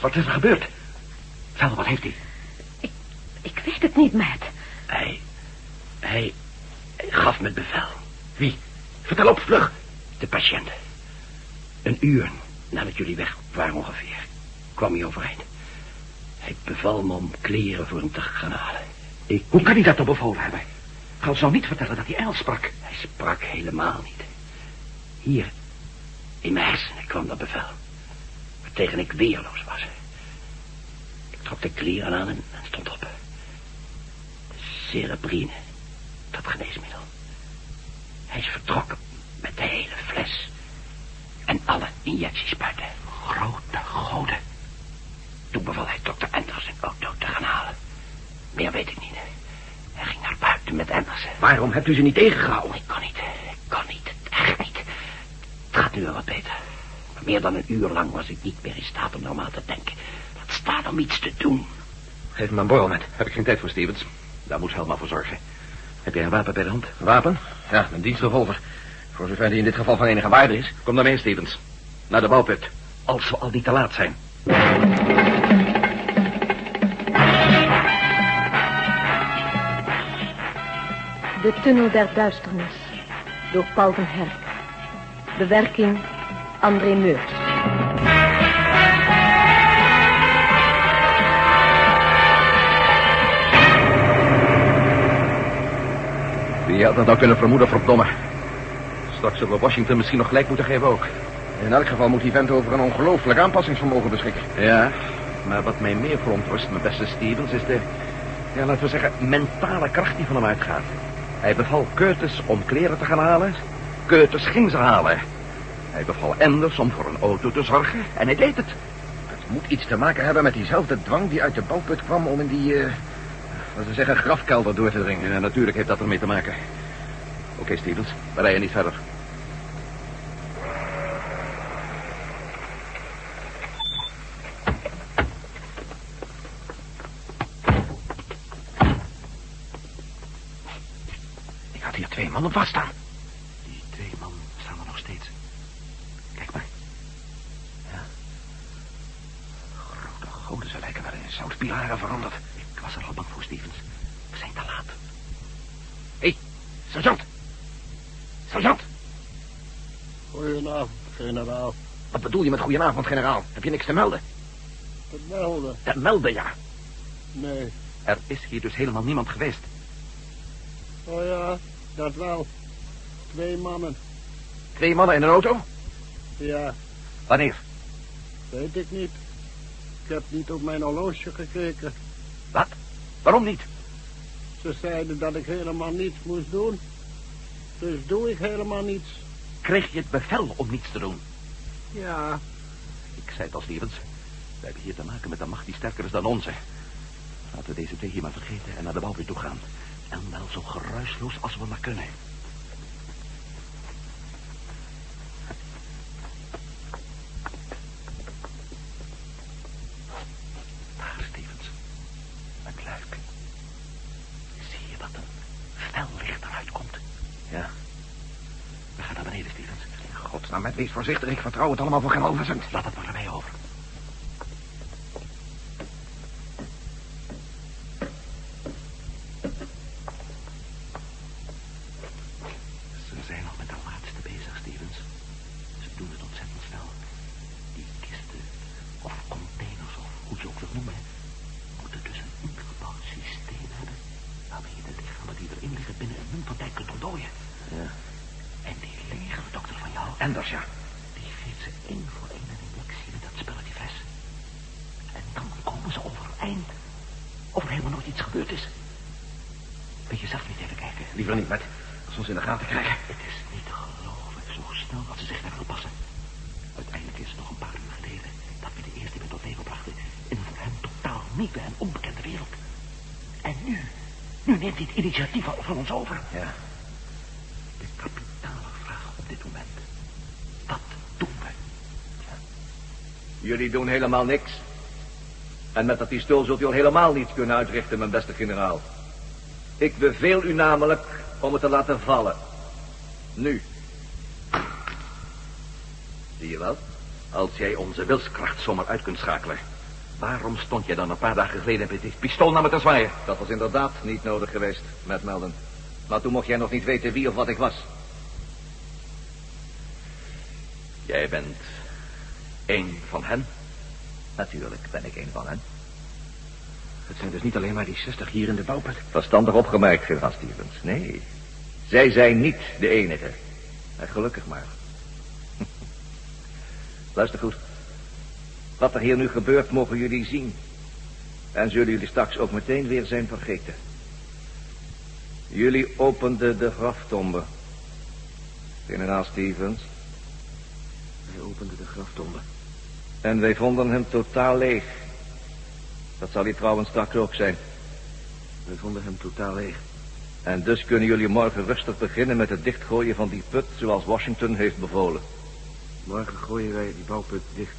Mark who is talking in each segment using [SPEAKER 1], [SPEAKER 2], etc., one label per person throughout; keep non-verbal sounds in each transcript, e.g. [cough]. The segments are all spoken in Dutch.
[SPEAKER 1] Wat is er gebeurd? Vel, wat heeft hij?
[SPEAKER 2] Ik, ik weet het niet, Matt.
[SPEAKER 3] Hij, hij, hij gaf me het bevel.
[SPEAKER 1] Wie? Vertel op, vlug.
[SPEAKER 3] De patiënt. Een uur nadat jullie weg waren ongeveer, kwam hij overeind. Hij beval me om kleren voor hem te gaan halen. Ik...
[SPEAKER 1] Hoe kan hij dat dan bevolen hebben? Ga ons nou niet vertellen dat hij Engels sprak.
[SPEAKER 3] Hij sprak helemaal niet. Hier, in mijn hersenen kwam dat bevel. Waartegen ik weerloos was. Ik trok de kleren aan en, en stond op. Cerebrine, dat geneesmiddel. Hij is vertrokken met de hele fles. En alle injectiespuiten.
[SPEAKER 1] Grote goden.
[SPEAKER 3] Toen beval hij dokter Anders een auto te gaan halen. Meer weet ik niet. Hij ging naar buiten met Andersen.
[SPEAKER 1] Waarom hebt u ze niet tegengehouden?
[SPEAKER 3] Ik kon niet. Ik kon niet. Echt niet. Het gaat nu wel wat beter. Meer dan een uur lang was ik niet meer in staat om normaal te denken. Laat staan om iets te doen.
[SPEAKER 1] Geef me een borrel met. Heb ik geen tijd voor, Stevens. Daar moet Helma voor zorgen. Heb jij een wapen bij de hand?
[SPEAKER 4] Een wapen? Ja, een dienstrevolver. Voor zover die in dit geval van enige waarde is.
[SPEAKER 1] Kom dan mee, Stevens. Naar de bouwput. Als we al niet te laat zijn.
[SPEAKER 2] De Tunnel der Duisternis. Door Paul van Herk. Bewerking André Meurs.
[SPEAKER 4] Wie had dat nou kunnen vermoeden, verdomme? Straks zullen we Washington misschien nog gelijk moeten geven ook. In elk geval moet die vent over een ongelooflijk aanpassingsvermogen beschikken.
[SPEAKER 1] Ja, maar wat mij meer verontrust, mijn beste Stevens, is de... Ja, laten we zeggen, mentale kracht die van hem uitgaat. Hij beval Curtis om kleren te gaan halen. Curtis ging ze halen. Hij beval Anders om voor een auto te zorgen. En hij deed het.
[SPEAKER 4] Het moet iets te maken hebben met diezelfde dwang die uit de bouwput kwam om in die, eh laten we zeggen, grafkelder door te dringen.
[SPEAKER 1] Ja, natuurlijk heeft dat ermee te maken. Oké, Stevens, we rijden niet verder. Ik had hier twee mannen vaststaan. Die twee mannen staan er nog steeds. Kijk maar. Ja. Grote goden, ze lijken wel in zoutpilaren veranderd. Ik was er al bang voor, Stevens. We zijn te laat. Hé, hey, sergeant. Sergeant.
[SPEAKER 5] Goedenavond, generaal.
[SPEAKER 1] Wat bedoel je met goedenavond, generaal? Heb je niks te melden?
[SPEAKER 5] Het melden?
[SPEAKER 1] Te melden, ja.
[SPEAKER 5] Nee.
[SPEAKER 1] Er is hier dus helemaal niemand geweest.
[SPEAKER 5] Oh ja, dat wel. Twee mannen.
[SPEAKER 1] Twee mannen in een auto?
[SPEAKER 5] Ja,
[SPEAKER 1] Wanneer?
[SPEAKER 5] weet ik niet. Ik heb niet op mijn horloge gekeken.
[SPEAKER 1] Wat? Waarom niet?
[SPEAKER 5] Ze zeiden dat ik helemaal niets moest doen. Dus doe ik helemaal niets.
[SPEAKER 1] Kreeg je het bevel om niets te doen?
[SPEAKER 5] Ja,
[SPEAKER 1] Ik zei het al, Stevens. We hebben hier te maken met een macht die sterker is dan onze. Laten we deze twee hier maar vergeten en naar de bouwput toe gaan. En wel zo geruisloos als we maar kunnen.
[SPEAKER 4] Godsnaam, met wees voorzichtig. Ik vertrouw het allemaal voor geen overzend.
[SPEAKER 1] Laat het maar
[SPEAKER 4] Anders, ja.
[SPEAKER 1] die geeft ze één voor één een injectie met dat spelletje fles. En dan komen ze overeind. Of er helemaal nooit iets gebeurd is. Wil je zelf niet even kijken?
[SPEAKER 4] Liever niet, met. Als ons in de gaten krijgen.
[SPEAKER 1] Het is niet te geloven, zo snel dat ze zich hebben gepassen. Uiteindelijk is het nog een paar uur geleden dat we de eerste weer tot leven brachten in een voor hem totaal nieuwe en onbekende wereld. En nu, nu neemt hij het initiatief van ons over.
[SPEAKER 4] Ja.
[SPEAKER 1] De kapitale vraag op dit moment. Wat doen we?
[SPEAKER 4] Jullie doen helemaal niks. En met dat pistool zult u al helemaal niets kunnen uitrichten, mijn beste generaal. Ik beveel u namelijk om het te laten vallen. Nu. Zie je wel?
[SPEAKER 1] Als jij onze wilskracht zomaar uit kunt schakelen... waarom stond je dan een paar dagen geleden met dit pistool naar me te zwaaien?
[SPEAKER 6] Dat was inderdaad niet nodig geweest, met Melden. Maar toen mocht jij nog niet weten wie of wat ik was.
[SPEAKER 1] Jij bent één van hen?
[SPEAKER 6] Natuurlijk ben ik een van hen.
[SPEAKER 3] Het zijn dus niet alleen maar die 60 hier in de bouwput.
[SPEAKER 6] Verstandig opgemerkt, generaal Stevens. Nee, zij zijn niet de enige. En gelukkig maar. [laughs] Luister goed. Wat er hier nu gebeurt, mogen jullie zien. En zullen jullie straks ook meteen weer zijn vergeten. Jullie openden de graftombe. Generaal Stevens.
[SPEAKER 3] Opende de graftombe.
[SPEAKER 6] En wij vonden hem totaal leeg. Dat zal hij trouwens straks ook zijn.
[SPEAKER 3] We vonden hem totaal leeg.
[SPEAKER 6] En dus kunnen jullie morgen rustig beginnen met het dichtgooien van die put zoals Washington heeft bevolen.
[SPEAKER 3] Morgen gooien wij die bouwput dicht.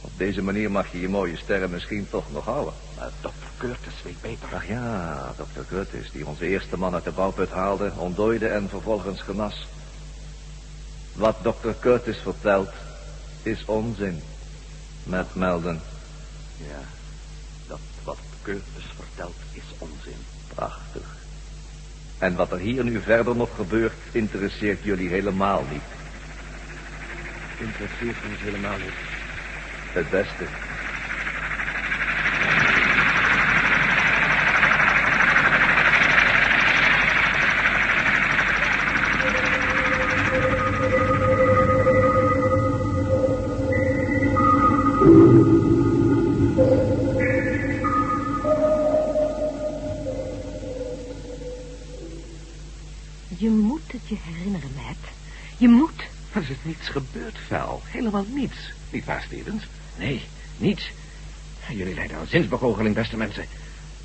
[SPEAKER 6] Op deze manier mag je je mooie sterren misschien toch nog houden.
[SPEAKER 1] Maar dokter Curtis weet beter.
[SPEAKER 6] Ach ja, dokter Curtis, die onze eerste man uit de bouwput haalde, ontdooide en vervolgens genas. Wat dokter Curtis vertelt, is onzin. Met Melden.
[SPEAKER 1] Ja, dat wat Curtis vertelt is onzin.
[SPEAKER 6] Prachtig. En wat er hier nu verder nog gebeurt, interesseert jullie helemaal niet.
[SPEAKER 3] Interesseert ons helemaal niet.
[SPEAKER 6] Het beste.
[SPEAKER 7] Niets gebeurd, Vel. Helemaal niets. Niet waar, Stevens?
[SPEAKER 3] Nee, niets. Jullie leiden aan zinsbegoocheling, beste mensen.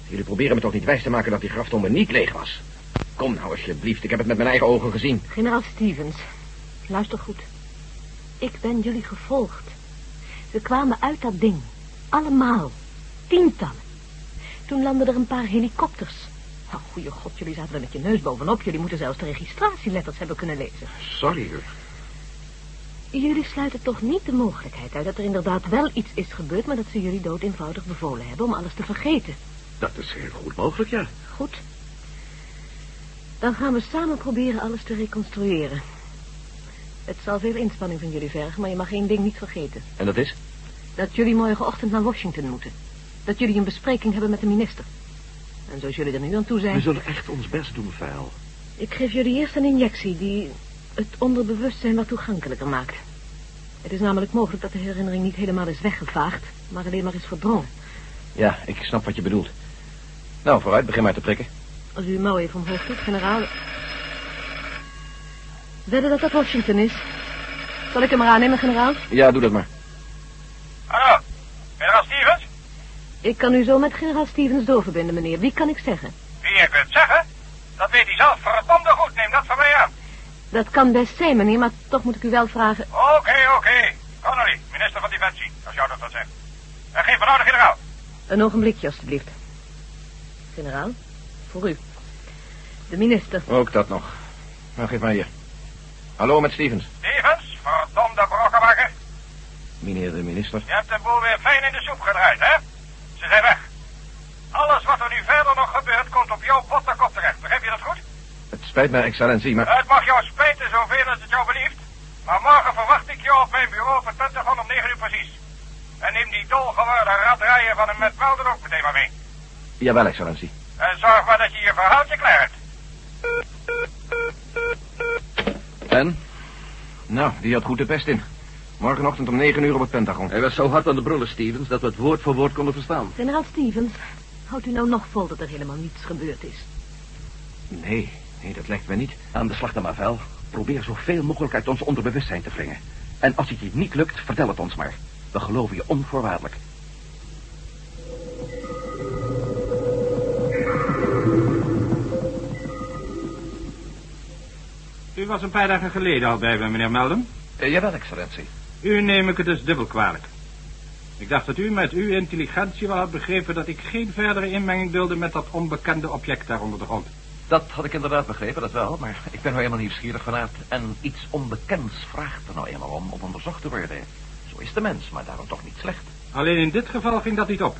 [SPEAKER 3] Jullie proberen me toch niet wijs te maken dat die graftombe niet leeg was. Kom nou alsjeblieft, ik heb het met mijn eigen ogen gezien.
[SPEAKER 2] Generaal Stevens, luister goed. Ik ben jullie gevolgd. We kwamen uit dat ding. Allemaal. Tientallen. Toen landden er een paar helikopters. Oh, goeie god, jullie zaten er met je neus bovenop. Jullie moeten zelfs de registratieletters hebben kunnen lezen.
[SPEAKER 3] Sorry,
[SPEAKER 2] Jullie sluiten toch niet de mogelijkheid uit dat er inderdaad wel iets is gebeurd... maar dat ze jullie dood eenvoudig bevolen hebben om alles te vergeten.
[SPEAKER 7] Dat is heel goed mogelijk, ja.
[SPEAKER 2] Goed. Dan gaan we samen proberen alles te reconstrueren. Het zal veel inspanning van jullie vergen, maar je mag één ding niet vergeten.
[SPEAKER 3] En dat is?
[SPEAKER 2] Dat jullie morgenochtend naar Washington moeten. Dat jullie een bespreking hebben met de minister. En zoals jullie er nu aan toe zijn...
[SPEAKER 7] We zullen echt ons best doen, Vel.
[SPEAKER 2] Ik geef jullie eerst een injectie die het onderbewustzijn wat toegankelijker maakt. Het is namelijk mogelijk dat de herinnering niet helemaal is weggevaagd, maar alleen maar is verdrongen.
[SPEAKER 3] Ja, ik snap wat je bedoelt. Nou, vooruit, begin maar te prikken.
[SPEAKER 2] Als u uw mouw even omhoog doet, generaal... Wedden dat dat Washington is? Zal ik hem maar aannemen, generaal?
[SPEAKER 3] Ja, doe dat maar.
[SPEAKER 8] Hallo, generaal Stevens?
[SPEAKER 2] Ik kan u zo met generaal Stevens doorverbinden, meneer. Wie kan ik zeggen?
[SPEAKER 8] Wie ik het zeggen? Dat weet hij zelf verdomde goed. Neem dat van mij aan.
[SPEAKER 2] Dat kan best zijn, meneer, maar toch moet ik u wel vragen...
[SPEAKER 8] Oké, oké. Connolly, minister van Defensie, als jou dat wat zegt. En geen van de generaal.
[SPEAKER 2] Een ogenblikje, alstublieft. Generaal, voor u. De minister.
[SPEAKER 3] Ook dat nog. Nou, geef maar hier. Hallo, met Stevens.
[SPEAKER 8] Stevens, verdomde brokkenmaker.
[SPEAKER 3] Meneer de minister.
[SPEAKER 8] Je hebt de boel weer fijn in de soep gedraaid, hè? Ze zijn weg. Alles wat er nu verder nog gebeurt, komt op jouw botterkop terecht. Begrijp je dat goed?
[SPEAKER 3] Het spijt me, excellentie, maar...
[SPEAKER 8] Het mag jou spijten zoveel als het jou belieft. Maar morgen verwacht ik je op mijn bureau voor 20 om 9 uur precies. En neem die dolgeworden raddraaien van een met Melden ook meteen maar mee.
[SPEAKER 3] Jawel, excellentie.
[SPEAKER 8] En zorg maar dat je je verhaaltje klaar hebt.
[SPEAKER 3] En? Nou, die had goed de pest in. Morgenochtend om negen uur op het Pentagon.
[SPEAKER 1] Hij was zo hard aan de brullen, Stevens, dat we het woord voor woord konden verstaan.
[SPEAKER 2] Generaal Stevens, houdt u nou nog vol dat er helemaal niets gebeurd is?
[SPEAKER 3] Nee, nee, dat lijkt me niet.
[SPEAKER 7] Aan de slag dan maar, Vel. Probeer zoveel mogelijk uit ons onderbewustzijn te wringen. En als het je niet lukt, vertel het ons maar. We geloven je onvoorwaardelijk.
[SPEAKER 8] U was een paar dagen geleden al bij me, meneer Melden.
[SPEAKER 1] Eh, jawel, excellentie.
[SPEAKER 8] U neem ik het dus dubbel kwalijk. Ik dacht dat u met uw intelligentie wel had begrepen dat ik geen verdere inmenging wilde met dat onbekende object daar onder de grond.
[SPEAKER 1] Dat had ik inderdaad begrepen, dat wel. Maar ik ben nou eenmaal nieuwsgierig van aard. En iets onbekends vraagt er nou eenmaal om, om onderzocht te worden. Zo is de mens, maar daarom toch niet slecht.
[SPEAKER 8] Alleen in dit geval ging dat niet op.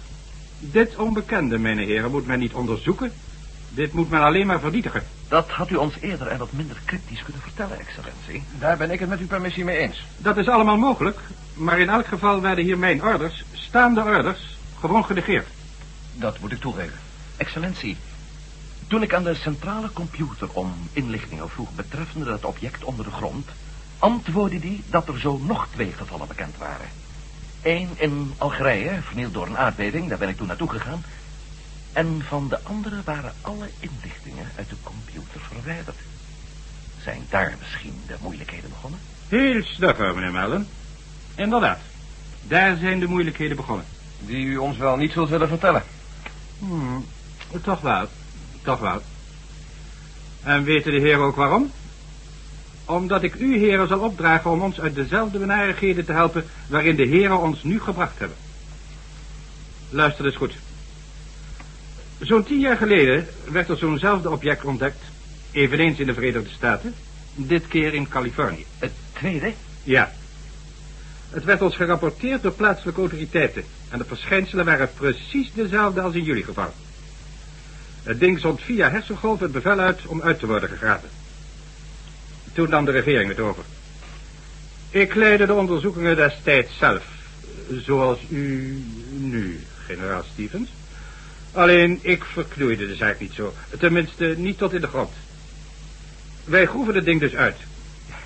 [SPEAKER 8] Dit onbekende, mijn heren, moet men niet onderzoeken. Dit moet men alleen maar vernietigen.
[SPEAKER 1] Dat had u ons eerder en wat minder cryptisch kunnen vertellen, excellentie.
[SPEAKER 3] Daar ben ik het met uw permissie mee eens.
[SPEAKER 8] Dat is allemaal mogelijk, maar in elk geval werden hier mijn orders, staande orders, gewoon genegeerd.
[SPEAKER 3] Dat moet ik toegeven.
[SPEAKER 1] Excellentie, toen ik aan de centrale computer om inlichtingen vroeg betreffende dat object onder de grond, antwoordde die dat er zo nog twee gevallen bekend waren. Eén in Algerije, vernield door een aardbeving, daar ben ik toen naartoe gegaan. En van de andere waren alle inlichtingen uit de computer verwijderd. Zijn daar misschien de moeilijkheden begonnen?
[SPEAKER 8] Heel stugger, meneer Mellon. Inderdaad, daar zijn de moeilijkheden begonnen.
[SPEAKER 3] Die u ons wel niet zult willen vertellen.
[SPEAKER 8] Hmm, toch wel, toch wel. En weten de heren ook waarom? Omdat ik u heren zal opdragen om ons uit dezelfde benarigheden te helpen waarin de heren ons nu gebracht hebben. Luister eens goed. Zo'n tien jaar geleden werd er zo'nzelfde object ontdekt, eveneens in de Verenigde Staten, dit keer in Californië.
[SPEAKER 1] Het tweede?
[SPEAKER 8] Ja. Het werd ons gerapporteerd door plaatselijke autoriteiten en de verschijnselen waren precies dezelfde als in jullie geval. Het ding zond via hersengolf het bevel uit om uit te worden gegraven. Toen nam de regering het over. Ik leidde de onderzoekingen destijds zelf, zoals u nu, generaal Stevens. Alleen ik verknoeide de zaak niet zo, tenminste niet tot in de grond. Wij groeven het ding dus uit.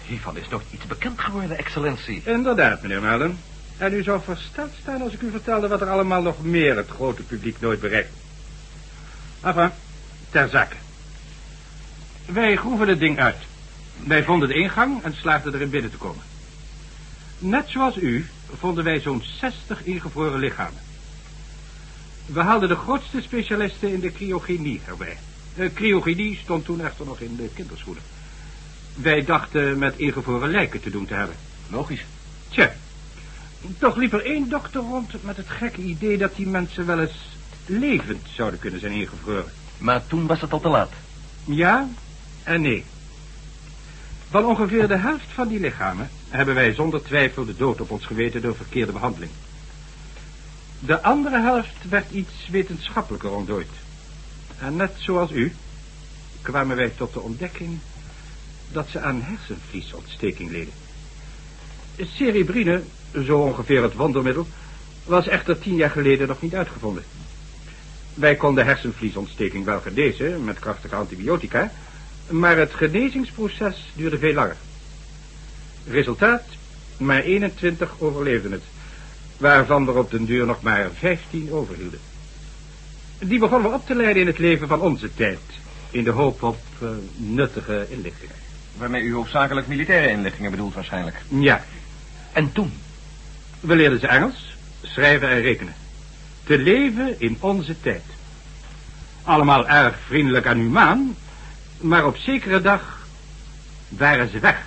[SPEAKER 1] Hiervan is nog iets bekend geworden, excellentie.
[SPEAKER 8] Inderdaad, meneer Melden. En u zou versteld staan als ik u vertelde wat er allemaal nog meer het grote publiek nooit bereikt. Enfin, ter zake. Wij groeven het ding uit. Wij vonden de ingang en slaagden erin binnen te komen. Net zoals u vonden wij zo'n 60 ingevroren lichamen. We haalden de grootste specialisten in de cryogenie erbij. De cryogenie stond toen echter nog in de kinderschoenen. Wij dachten met ingevroren lijken te doen te hebben.
[SPEAKER 3] Logisch.
[SPEAKER 8] Tja, toch liep er één dokter rond met het gekke idee dat die mensen wel eens levend zouden kunnen zijn ingevroren.
[SPEAKER 1] Maar toen was het al te laat.
[SPEAKER 8] Ja en nee. Van ongeveer de helft van die lichamen hebben wij zonder twijfel de dood op ons geweten door verkeerde behandeling. De andere helft werd iets wetenschappelijker ontdooid. En net zoals u kwamen wij tot de ontdekking dat ze aan hersenvliesontsteking leden. Cerebrine, zo ongeveer het wondermiddel, was echter tien jaar geleden nog niet uitgevonden. Wij konden hersenvliesontsteking wel genezen met krachtige antibiotica, maar het genezingsproces duurde veel langer. Resultaat, maar 21 overleefden het, waarvan er op den duur nog maar 15 overhielden. Die begonnen we op te leiden in het leven van onze tijd, in de hoop op uh, nuttige inlichtingen.
[SPEAKER 3] Waarmee u hoofdzakelijk militaire inlichtingen bedoelt waarschijnlijk.
[SPEAKER 8] Ja.
[SPEAKER 1] En toen?
[SPEAKER 8] We leerden ze Engels, schrijven en rekenen. Te leven in onze tijd. Allemaal erg vriendelijk en humaan, maar op zekere dag waren ze weg.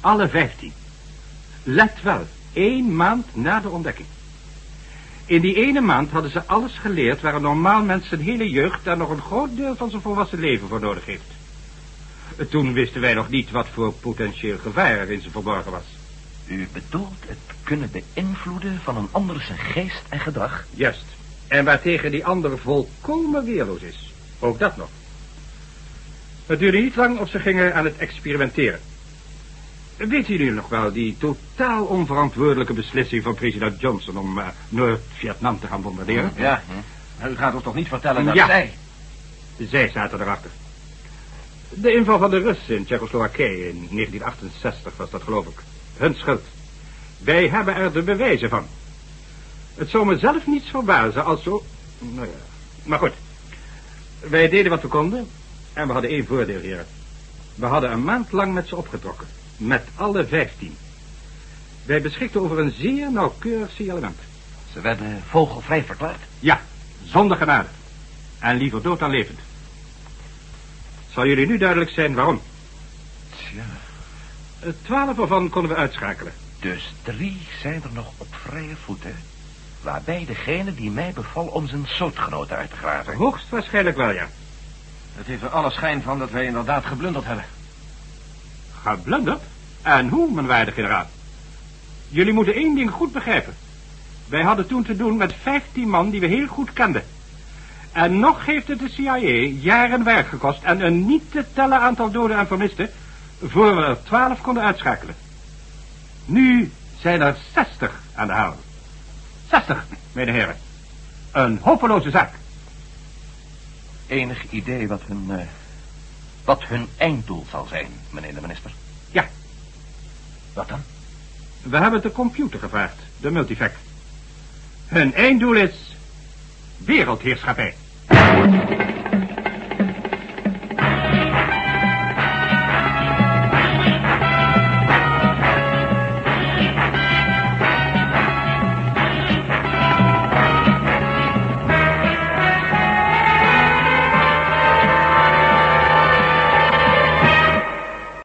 [SPEAKER 8] Alle vijftien. Let wel, één maand na de ontdekking. In die ene maand hadden ze alles geleerd waar een normaal mens zijn hele jeugd en nog een groot deel van zijn volwassen leven voor nodig heeft. Toen wisten wij nog niet wat voor potentieel gevaar er in ze verborgen was.
[SPEAKER 1] U bedoelt het kunnen beïnvloeden van een ander zijn geest en gedrag?
[SPEAKER 8] Juist. En waartegen die ander volkomen weerloos is. Ook dat nog. Het duurde niet lang of ze gingen aan het experimenteren. Weet u nu nog wel die totaal onverantwoordelijke beslissing van president Johnson om uh, Noord-Vietnam te gaan bombarderen?
[SPEAKER 3] Ja, u gaat ons toch niet vertellen dat
[SPEAKER 8] ja.
[SPEAKER 3] zij...
[SPEAKER 8] Zij zaten erachter. De inval van de Russen in Tsjechoslowakije in 1968 was dat geloof ik. Hun schuld. Wij hebben er de bewijzen van. Het zou me zelf niets verbazen als zo... Nou ja, maar goed. Wij deden wat we konden en we hadden één voordeel, heren. We hadden een maand lang met ze opgetrokken. Met alle vijftien. Wij beschikten over een zeer nauwkeurig signalement.
[SPEAKER 1] Ze werden vogelvrij verklaard?
[SPEAKER 8] Ja, zonder genade. En liever dood dan levend. Zal jullie nu duidelijk zijn waarom?
[SPEAKER 1] Tja.
[SPEAKER 8] Twaalf ervan konden we uitschakelen.
[SPEAKER 1] Dus drie zijn er nog op vrije voeten. Waarbij degene die mij beval om zijn soortgenoten uit te graven.
[SPEAKER 8] Hoogstwaarschijnlijk wel, ja.
[SPEAKER 4] Het heeft er alle schijn van dat wij inderdaad geblunderd hebben.
[SPEAKER 8] Geblunderd? En hoe, mijn waarde generaal? Jullie moeten één ding goed begrijpen. Wij hadden toen te doen met 15 man die we heel goed kenden. En nog heeft het de CIA jaren werk gekost en een niet te tellen aantal doden en vermisten... voor we er 12 konden uitschakelen. Nu zijn er 60 aan de haal. 60, mijn heren. Een hopeloze zaak.
[SPEAKER 4] Enig idee wat hun, eh, wat hun einddoel zal zijn, meneer de minister?
[SPEAKER 8] Ja,
[SPEAKER 4] Wat dan?
[SPEAKER 8] we hebben het de computer gevraagd, de multifact. Hun einddoel is wereldheerschappij.